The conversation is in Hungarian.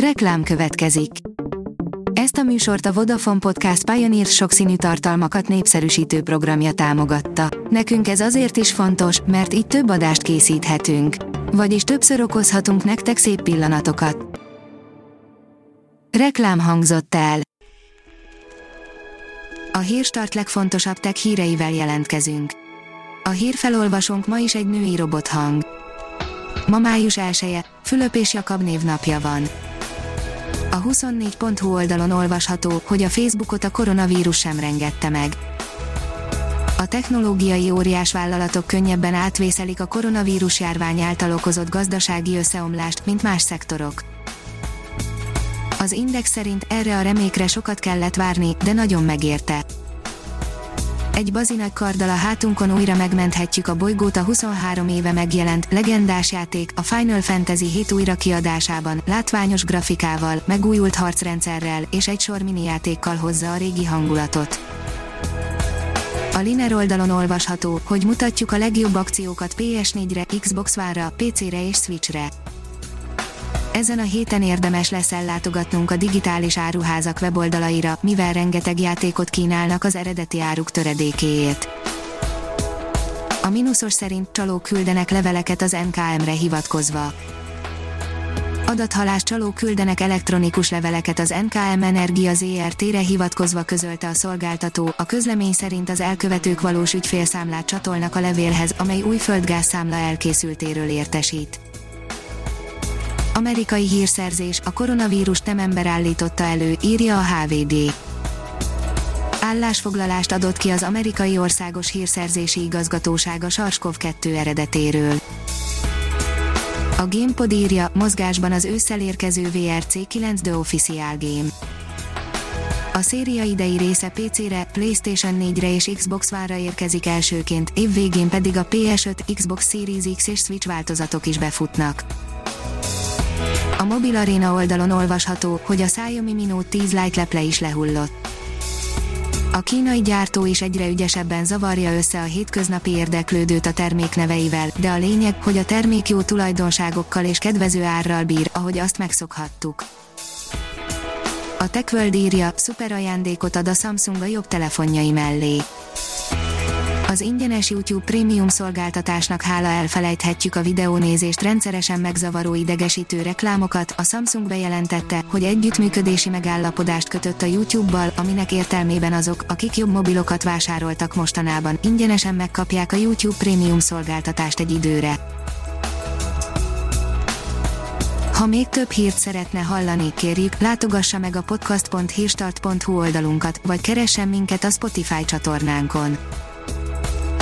Reklám következik. Ezt a műsort a Vodafone Podcast Pioneer sokszínű tartalmakat népszerűsítő programja támogatta. Nekünk ez azért is fontos, mert így több adást készíthetünk. Vagyis többször okozhatunk nektek szép pillanatokat. Reklám hangzott el. A hírstart legfontosabb tech híreivel jelentkezünk. A hírfelolvasónk ma is egy női robothang. Ma május 1 Fülöp és Jakab névnapja van. A 24.hu oldalon olvasható, hogy a Facebookot a koronavírus sem rengette meg. A technológiai óriás vállalatok könnyebben átvészelik a koronavírus járvány által okozott gazdasági összeomlást, mint más szektorok. Az Index szerint erre a remékre sokat kellett várni, de nagyon megérte egy bazinak karddal a hátunkon újra megmenthetjük a bolygót a 23 éve megjelent, legendás játék, a Final Fantasy 7 újra kiadásában, látványos grafikával, megújult harcrendszerrel és egy sor játékkal hozza a régi hangulatot. A Liner oldalon olvasható, hogy mutatjuk a legjobb akciókat PS4-re, Xbox One-ra, PC-re és Switch-re. Ezen a héten érdemes lesz ellátogatnunk a digitális áruházak weboldalaira, mivel rengeteg játékot kínálnak az eredeti áruk töredékéért. A mínuszos szerint csalók küldenek leveleket az NKM-re hivatkozva. Adathalás csalók küldenek elektronikus leveleket az NKM Energia ZRT-re hivatkozva közölte a szolgáltató, a közlemény szerint az elkövetők valós ügyfélszámlát csatolnak a levélhez, amely új földgázszámla elkészültéről értesít. Amerikai hírszerzés, a koronavírus nem ember állította elő, írja a HVD. Állásfoglalást adott ki az amerikai országos hírszerzési igazgatóság a SARS-CoV-2 eredetéről. A GamePod írja, mozgásban az ősszel érkező VRC 9 The Official Game. A széria idei része PC-re, PlayStation 4-re és Xbox One-ra érkezik elsőként, évvégén pedig a PS5, Xbox Series X és Switch változatok is befutnak. A Mobil Arena oldalon olvasható, hogy a Xiaomi Mi Note 10 Lite leple is lehullott. A kínai gyártó is egyre ügyesebben zavarja össze a hétköznapi érdeklődőt a termék neveivel, de a lényeg, hogy a termék jó tulajdonságokkal és kedvező árral bír, ahogy azt megszokhattuk. A TechWorld írja, szuper ajándékot ad a Samsung a jobb telefonjai mellé. Az ingyenes YouTube prémium szolgáltatásnak hála elfelejthetjük a videónézést rendszeresen megzavaró idegesítő reklámokat. A Samsung bejelentette, hogy együttműködési megállapodást kötött a YouTube-bal, aminek értelmében azok, akik jobb mobilokat vásároltak mostanában, ingyenesen megkapják a YouTube prémium szolgáltatást egy időre. Ha még több hírt szeretne hallani, kérjük, látogassa meg a podcast.hírstart.hu oldalunkat, vagy keressen minket a Spotify csatornánkon